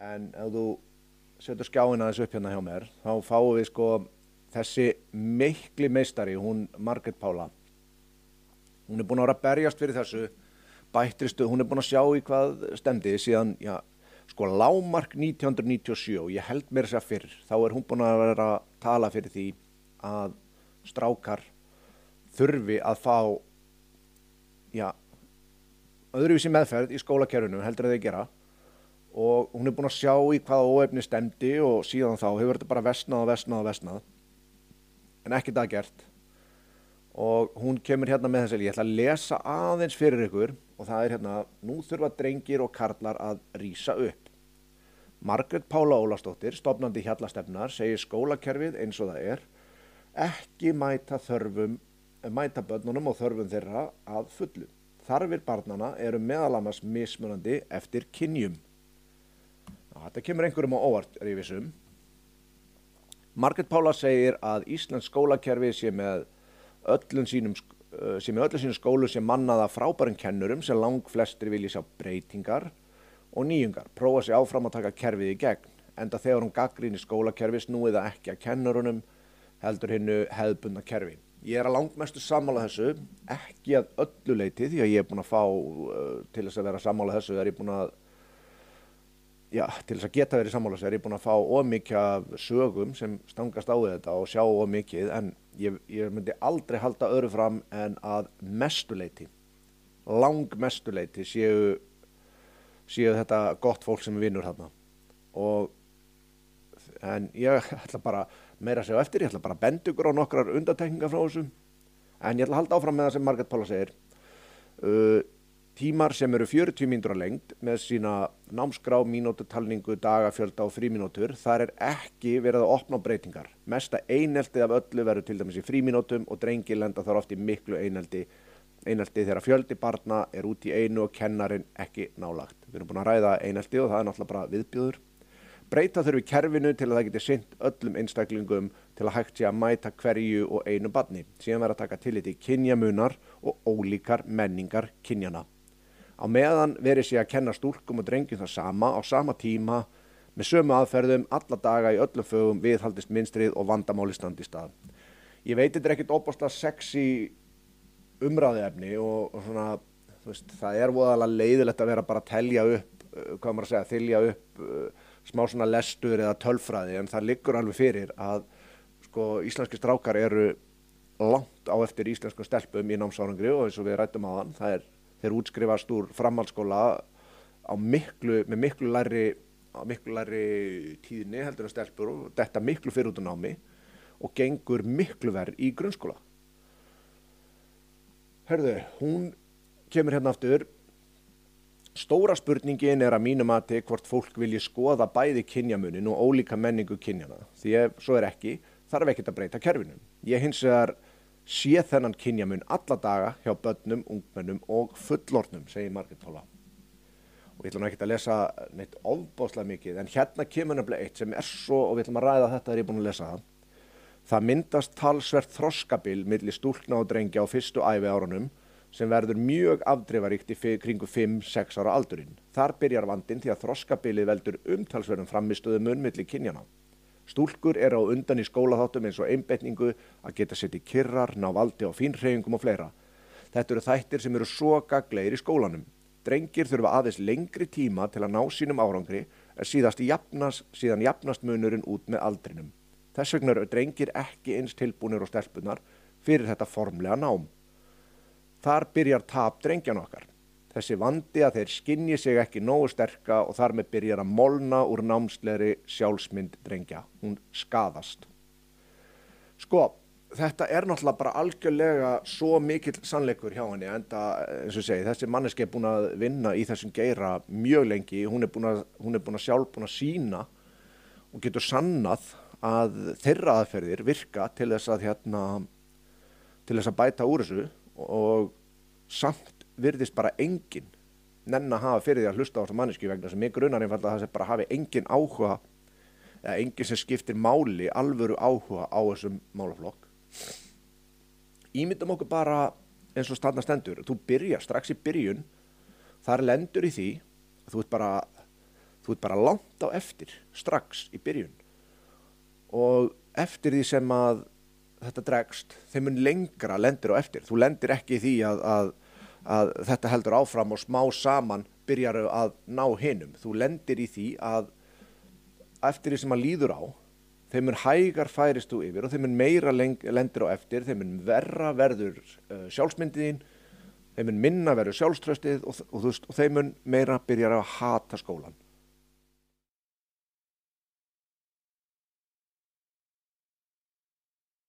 en ef þú setur skjáina þessu upp hérna hjá mér þá fáum við sko þessi mikli meistari, hún Margret Pála. Hún er búin að vera að berjast fyrir þessu bættristu, hún er búin að sjá í hvað stemdi síðan, já, sko lámark 1997 og ég held mér að fyrr, þá er hún búin að vera að tala fyrir því að strákar þurfi að fá já öðruvísi meðferð í skólakerfinu heldur að þeir gera og hún er búin að sjá í hvaða óefni stemdi og síðan þá hefur þetta bara vestnað og vestnað og vestnað en ekki það gert. Og hún kemur hérna með þessi ég ætla að lesa aðeins fyrir ykkur. Og það er hérna, nú þurfa drengir og karlar að rýsa upp. Margret Pála Ólastóttir stopnandi hjallastefnar segir skólakerfið eins og það er. Ekki mæta þörfum mæta börnunum og þörfum þeirra að fullu. Þarfir barnana eru meðalamas mismunandi eftir kynjum Þetta kemur einhverjum á óvart er ég vissum. Margret Pála segir að Íslands skólakerfi sé með öllum sínum, með öllum sínum skólu sem mannaða frábærum kennurum sem lang flestri vilja sjá breytingar og nýjungar, prófa sér áfram að taka kerfið í gegn. Enda þegar hún gaggrín í skólakerfi snúið það ekki að kennurunum heldur hinnu hefðbundna kerfi. Ég er að langmestu sammála þessu, ekki að öllu leiti því að ég er búin að fá til þess að vera sammála þessu, er ég búin að já, til þess að geta verið sammála sér, ég er búin að fá ómikið sögum sem stangast á þetta og sjá ómikið en ég, ég myndi aldrei halda öru fram en að mestuleiti, lang mestuleiti séu, séu þetta gott fólk sem er vinnur hérna og en ég ætla bara meira að segja eftir, ég ætla bara að benda ykkur á nokkrar undatekningar frá þessu en ég ætla að halda áfram með það sem Marget Pála segir. Uh, tímar sem eru 40 mínútur á lengt með sína námskrá, mínútutalningu, dagafjölda og frímínútur. Þar er ekki verið að opna breytingar. Mesta eineltið af öllu verður til dæmis í frímínútum og drengi lenda þar oft í miklu einelti. Einelti þegar fjöldi barna er út í einu og kennarin ekki nálagt. Við erum búin að ræða einelti og það er náttúrulega bara viðbjöður. Breyta þurfi kerfinu til að það geti synt öllum einstaklingum til að hægt sé að mæta hverju og einu barni. Síðan verður að taka tillit í kynjamunar og ólíkar menningar kynjana. Á meðan verið sé að kenna stúlkum og drengjum það sama á sama tíma með sömu aðferðum alla daga í öllum fögum viðhaldist minnstrið og vandamáli standi stað. Ég veit þetta er ekkit óbúrslega sexy umræðiðefni og, og svona, veist, það er voðalega leiðilegt að vera bara að telja upp, uh, hvað maður að segja, þylja upp uh, smá svona lestur eða tölfræði en það liggur alveg fyrir að sko, íslenski strákar eru langt á eftir íslensku stelpum í námsárangri og eins og við rættum á þann, það er þeir útskrifast úr framhaldsskóla á miklu, með miklu læri, miklu læri tíðni heldur að stelpur og þetta miklu fyrir út á námi og gengur miklu verð í grunnskóla. Hörðu, hún kemur hérna aftur. Stóra spurningin er að mínu mati hvort fólk vilji skoða bæði kynjamunin og ólíka menningu kynjana. Því ef svo er ekki, þarf ekki að breyta kerfinu. Ég hins vegar sé þennan kynjamun alla daga hjá börnum, ungmennum og fullornum, segir Margrit Tóla. Og ég ætlum ekki að lesa neitt ofbáslega mikið, en hérna kemur nefnilega eitt sem er svo, og við ætlum að ræða þetta þegar ég er búin að lesa það. Það myndast talsvert þroskabil millir stúlkna og drengja á fyrstu æfi árunum sem verður mjög afdreifaríkt í kringu 5-6 ára aldurinn. Þar byrjar vandin því að þroskabilið veldur umtalsverðum framistöðum mun millir kynjana. Stúlkur eru á undan í skólaþáttum eins og einbetningu að geta setið kirrar, ná valdi á fínreyingum og fleira. Þetta eru þættir sem eru svo gaglegir í skólanum. Drengir þurfa aðeins lengri tíma til að ná sínum árangri jafnast, síðan jafnast munurinn út með aldrinum. Þess vegna eru drengir ekki eins tilbúinir og stelpunar fyrir þetta formlega nám. Þar byrjar tap drengjan okkar. Þessi vandi að þeir skinni sig ekki nógu sterka og þar með byrjar að molna úr námsleiri sjálfsmynd drengja. Hún skadast. Sko, þetta er náttúrulega bara algjörlega svo mikill sannleikur hjá henni enda, eins og segi, þessi manneski er búin að vinna í þessum geira mjög lengi. Hún er búin að, er búin að sjálf búin að sína og getur sannað að þeirra aðferðir virka til þess að, hérna, til þess að bæta úr þessu og samt virðist bara engin nenn að hafa fyrir því að hlusta á þetta manneski vegna sem ég grunar einfalda að það bara hafi engin áhuga eða engin sem skiptir máli alvöru áhuga á þessum málaflokk. Ímyndum okkur bara eins og stanna stendur þú byrja strax í byrjun þar lendur í því þú ert bara þú ert bara langt á eftir strax í byrjun. Og eftir því sem að þetta dregst, þeim mun lengra lendir á eftir, þú lendir ekki í því að, að, að þetta heldur áfram og smá saman byrjar að ná hinum, þú lendir í því að eftir því sem að líður á þeim mun hægar færist þú yfir og þeim mun meira lendir á eftir, þeim mun verra verður uh, sjálfsmyndiðin þeim mun minna verður sjálfströstið og, og, og, og þeim mun meira byrjar að hata skólan